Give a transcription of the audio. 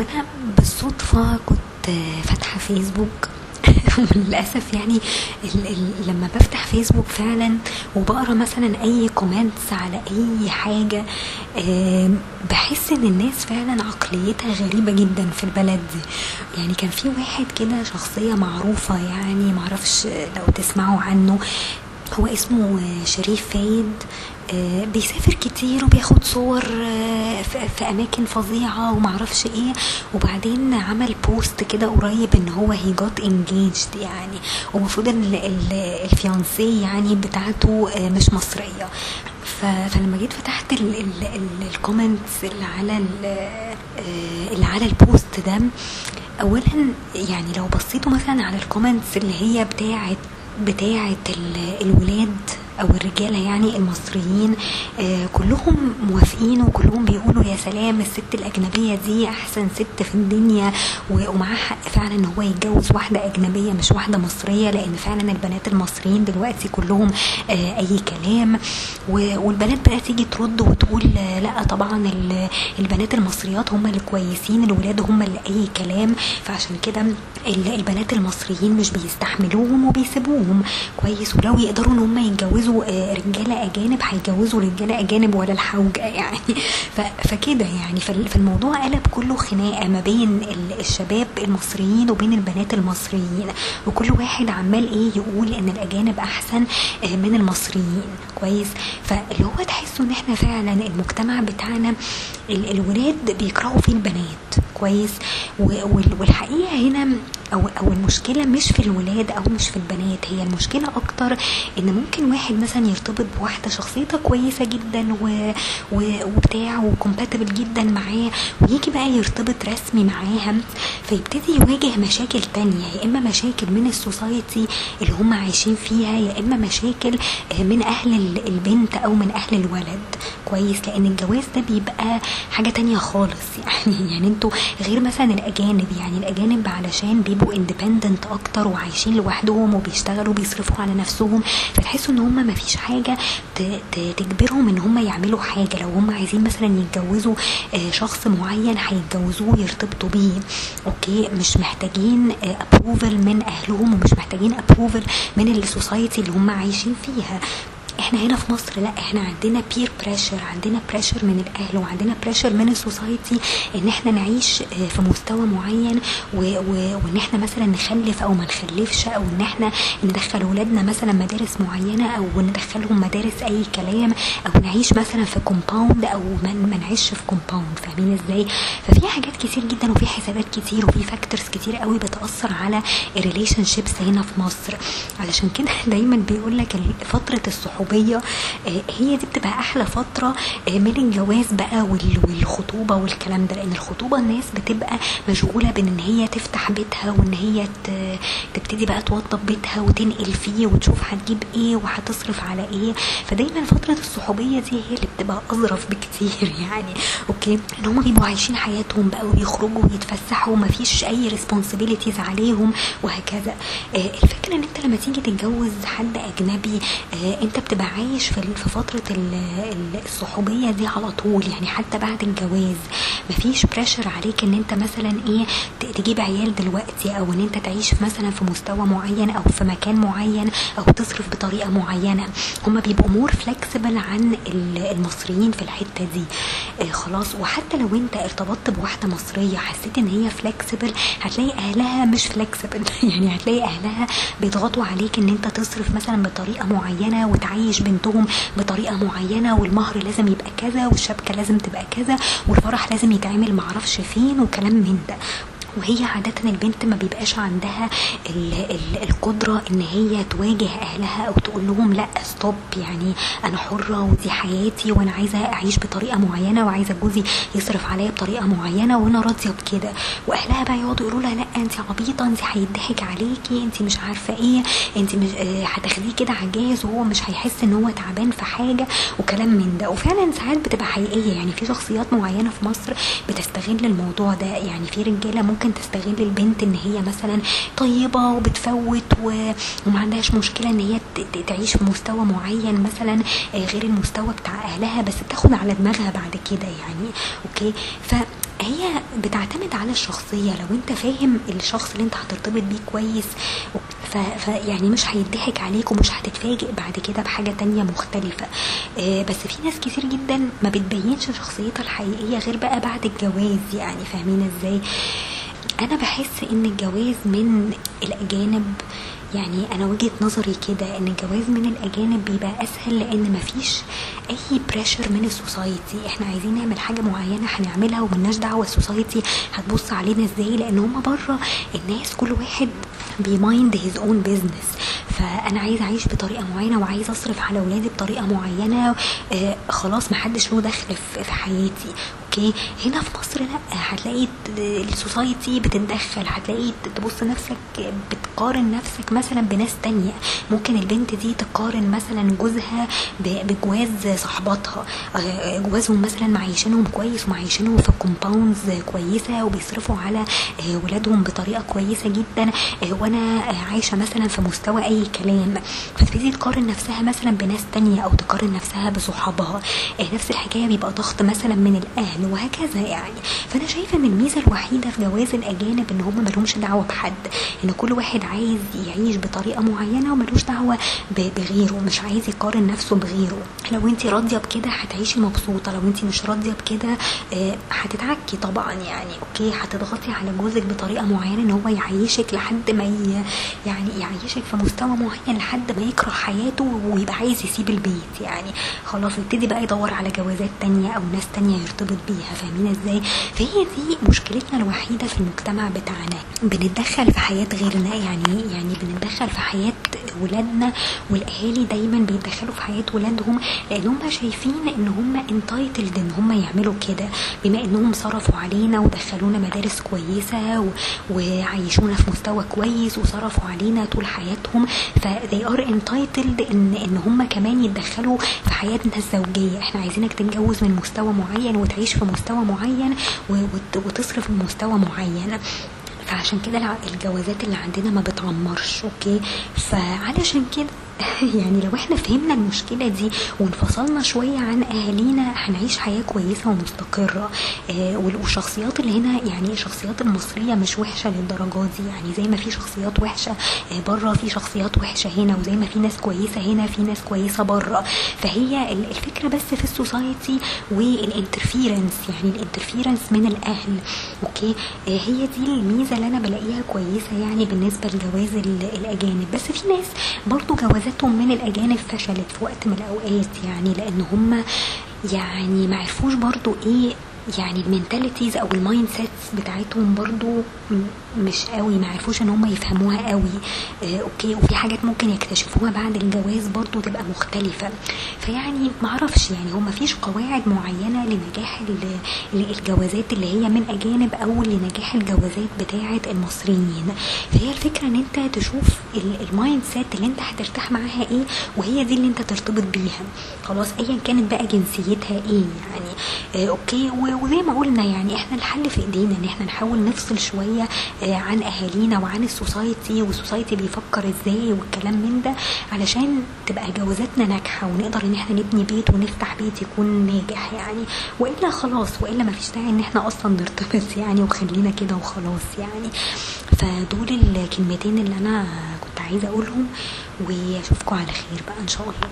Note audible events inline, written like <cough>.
هو أنا بالصدفة كنت فاتحة فيسبوك <laughs> للاسف يعني ال ال لما بفتح فيسبوك فعلا وبقرأ مثلا أي comments على أي حاجة بحس إن الناس فعلا عقليتها غريبة جدا في البلد. دي يعني كان في واحد كده شخصية معروفة يعني معرفش لو تسمعوا عنه. هو اسمه شريف فايد. آه، بيسافر كتير وبياخد صور آه، في أماكن فظيعة ومعرفش إيه. وبعدين عمل post كده قريب إن هو he got engaged يعني. ومفروض إن ال- ال- ال fiancée يعني بتاعته آه، مش مصرية. فلما جيت فتحت ال comments اللي على ال- آه، اللي على ال post ده اولا يعني لو بصيتوا مثلا على ال comments اللي هي بتاعت بتاعة ال- الولاد. أو الرجالة يعني المصريين آه كلهم موافقين وكلهم بيقولوا يا سلام الست الأجنبية دي أحسن ست في الدنيا ومعاه حق فعلا إن هو يتجوز واحدة أجنبية مش واحدة مصرية لأن فعلا البنات المصريين دلوقتي كلهم آه أي كلام والبنات بقى تيجي ترد وتقول آه لأ طبعا ال- البنات المصريات هم اللي كويسين الولاد هم اللي أي كلام. فعشان كده ال- البنات المصريين مش بيستحملوهم وبيسيبوهم. كويس ولو يقدروا إن هم يتجوزوا آه، رجالة أجانب هيتجوزوا رجالة أجانب ولا الحوجه يعني. ف- فكده يعني. فال- فالموضوع قلب كله خناقة ما بين ال- الشباب المصريين وبين البنات المصريين. وكل واحد عمال إيه يقول إن الأجانب أحسن آه، من المصريين. كويس؟ فاللي هو تحسوا إن إحنا فعلا المجتمع بتاعنا ال- الولاد بيكرهوا فيه البنات. كويس. والحقيقة هنا أو أو المشكلة مش في الولاد أو مش في البنات هي المشكلة أكتر إن ممكن واحد مثلا يرتبط بواحدة شخصيتها كويسة جدا و و وبتاع وكومباتبل جدا معاه ويجي بقى يرتبط رسمي معاها فيبتدي يواجه مشاكل تانية يا إما مشاكل من السوسايتي اللي هم عايشين فيها يا إما مشاكل من أهل ال- البنت أو من أهل الولد. كويس لأن الجواز ده بيبقى حاجة تانية خالص. يعني <laughs> يعني أنتوا غير مثلا الأجانب يعني الأجانب علشان بيبقوا independent أكتر وعايشين لوحدهم وبيشتغلوا بيصرفوا على نفسهم فتحسوا إن هم ما فيش حاجة تجبرهم إن هم يعملوا حاجة. لو هم عايزين مثلا يتجوزوا آه، شخص معين هيتجوزوه يرتبطوا بيه. okay مش محتاجين approval من أهلهم ومش محتاجين approval من ال society اللي هم عايشين فيها. إحنا هنا في مصر لا إحنا عندنا peer pressure عندنا pressure من الأهل وعندنا pressure من ال society إن إحنا نعيش آه، في مستوى معين. وإن إحنا مثلا نخلف أو ما نخلفش أو إن إحنا ندخل ولادنا مثلا مدارس معينة أو ندخلهم مدارس أي كلام أو نعيش مثلا في compound أو ما نعيش في compound فاهمين إزاي ففي حاجات كتير جدا وفي حسابات كتير وفي factors كتير قوي بتأثر على ال relationships هنا في مصر علشان كده <laughs> دايما بيقول لك فترة الصحوبية آه، هي دي بتبقى أحلى فترة آه، من الجواز بقى وال- والخطوبة والكلام ده لأن الخطوبة الناس بتبقى مشغولة بان هي تفتح بيتها وإن هي تبتدي بقى توضب بيتها وتنقل فيه وتشوف هتجيب إيه وهتصرف على إيه. فدايما فترة الصحوبية دي هي اللي بتبقى أظرف بكتير <laughs> يعني. okay؟ إن هم بيبقوا عايشين حياتهم بقى وبيخرجوا ويتفسحوا ومفيش أي responsibilities عليهم وهكذا. آه، الفكرة إن أنت لما تيجي تتجوز حد أجنبي أنت بتبقى عايش في في فترة ال- ال- الصحوبية دي على طول يعني حتى بعد الجواز. مفيش pressure عليك إن أنت مثلا إيه تجيب عيال دلوقتي أو إن أنت تعيش مثلا في مستوى معين أو في مكان معين أو تصرف بطريقة معينة. هم بيبقوا more flexible عن ال- المصريين في الحتة دي. آه خلاص. وحتى لو أنت ارتبطت بواحدة مصرية حسيت إن هي flexible هتلاقي أهلها مش flexible <laughs> يعني هتلاقي أهلها بيضغطوا عليك إن أنت تصرف مثلا بطريقة معينة وتعيش بنتهم بطريقة معينة والمهر لازم يبقى كذا والشبكة لازم تبقى كذا والفرح لازم يتعمل معرفش فين وكلام من ده. وهي عادة البنت ما بيبقاش عندها ال ال القدرة إن هي تواجه أهلها أو تقول لهم لأ ستوب يعني أنا حرة ودي حياتي وأنا عايزة أعيش بطريقة معينة وعايزة جوزي يصرف عليا بطريقة معينة وأنا راضية بكده. وأهلها بقى يقعدوا يقولوا لها لأ انت عبيطة انت هيضحك عليكي انت مش عارفة إيه انت مش آه، هتاخديه كده عجاز وهو مش هيحس إن هو تعبان في حاجة وكلام من ده. وفعلا ساعات بتبقى حقيقية يعني في شخصيات معينة في مصر بتستغل الموضوع ده. يعني في رجالة ممكن تستغل البنت إن هي مثلا طيبة وبتفوت. وما عندهاش مشكلة إن هي تعيش في مستوى معين مثلا آه، غير المستوى بتاع أهلها بس بتاخد على دماغها بعد كده يعني. أوكي؟ ف هي بتعتمد على الشخصية. لو أنت فاهم الشخص اللي أنت هترتبط بيه كويس ف... ف يعني مش هيضحك عليك ومش هتتفاجئ بعد كده بحاجة تانية مختلفة. آه بس في ناس كتير جدا ما بتبينش شخصيتها الحقيقية غير بقى بعد الجواز يعني. فاهمين إزاي؟ أنا بحس إن الجواز من الأجانب يعني أنا وجهة نظري كده إن الجواز من الأجانب بيبقى أسهل لأن مفيش أي pressure من ال society إحنا عايزين نعمل حاجة معينة هنعملها وملناش دعوة ال society هتبص علينا إزاي لأن هما بره الناس كل واحد بي mind his own business فأنا عايز أعيش بطريقة معينة وعايز أصرف على أولادي بطريقة معينة آه خلاص محدش له دخل في حياتي. okay هنا في مصر لا. هتلاقي ال society بتتدخل هتلاقي تبص نفسك بتقارن نفسك مثلا بناس تانية. ممكن البنت دي تقارن مثلا جوزها بجواز صاحباتها. جوازهم مثلا معيشينهم كويس ومعيشينهم في كومباوندز كويسة وبيصرفوا على ولادهم بطريقة كويسة جدا. وأنا عايشة مثلا في مستوى أي كلام. فتبتدي تقارن نفسها مثلا بناس تانية أو تقارن نفسها بصحابها. نفس الحكاية بيبقى ضغط مثلا من الأهل. وهكذا يعني. فأنا شايفة إن الميزة الوحيدة في جواز الأجانب إن هم مالهمش دعوة بحد إن كل واحد عايز يعيش بطريقة معينة وملوش دعوة بغيره مش عايز يقارن نفسه بغيره. لو انت راضية بكده هتعيشي مبسوطة لو انت مش راضية بكده هتتعكي طبعا يعني أوكي؟ هتضغطي على جوزك بطريقة معينة إن هو يعيشك لحد ما يعني يعيشك في مستوى معين لحد ما يكره حياته ويبقى عايز يسيب البيت يعني. خلاص يبتدي بقى يدور على جوازات تانية أو ناس تانية يرتبط بيها فاهمين إزاي؟ فهي دي مشكلتنا الوحيدة في المجتمع بتاعنا. بنتدخل في حياة غيرنا يعني يعني بنتدخل في حياة ولادنا والأهالي دايما بيتدخلوا في حياة ولادهم لأن هم شايفين إن هم انتايتلد إن هم يعملوا كده بما إنهم صرفوا علينا ودخلونا مدارس كويسة و... وعيشونا في مستوى كويس وصرفوا علينا طول حياتهم. ف they are entitled ان إن هم كمان يتدخلوا في حياتنا الزوجية. إحنا عايزينك تتجوز من مستوى معين وتعيش في مستوى معين وت... وتصرف من مستوى معين. فعشان كده الجوازات اللي عندنا ما بتعمرش okay؟ فعلشان كده <laughs> يعني لو إحنا فهمنا المشكلة دي وانفصلنا شوية عن أهالينا هنعيش حياة كويسة ومستقرة. آه والشخصيات اللي هنا يعني الشخصيات المصرية مش وحشة للدرجات دي. يعني زي ما في شخصيات وحشة آه بره في شخصيات وحشة هنا وزي ما في ناس كويسة هنا في ناس كويسة بره. فهي الفكرة بس في ال society وال interference يعني ال interference من الأهل. okay؟ آه هي دي الميزة اللي أنا بلاقيها كويسة يعني بالنسبة لجواز الأجانب. بس في ناس برضو جوازات جوازاتهم من الأجانب فشلت في وقت من الأوقات يعني لأن هم يعني ما عرفوش برضو إيه يعني ال mentalities أو ال mindsets بتاعتهم برضو مش قوي ما عرفوش إن هم يفهموها قوي. آه okay وفي حاجات ممكن يكتشفوها بعد الجواز برضو تبقى مختلفة. فيعني ما أعرفش يعني هو ما فيش قواعد معينة لنجاح الجوازات اللي هي من أجانب أو لنجاح الجوازات بتاعة المصريين. فهي الفكرة إن أنت تشوف ال mindset اللي أنت هترتاح معاها إيه وهي دي اللي أنت ترتبط بيها. خلاص ايا كانت بقى جنسيتها إيه يعني آه okay وزي ما قلنا يعني إحنا الحل في إيدينا إن إحنا نحاول نفصل شوية عن أهالينا وعن ال society وال society بيفكر إزاي والكلام من ده علشان تبقى جوازاتنا ناجحة ونقدر إن إحنا نبني بيت ونفتح بيت يكون ناجح يعني. وإلا خلاص وإلا ما فيش داعي إن إحنا أصلا نرتبط يعني وخلينا كده وخلاص يعني. فدول الكلمتين اللي أنا كنت عايزة أقولهم وأشوفكم على خير بقى إن شاء الله.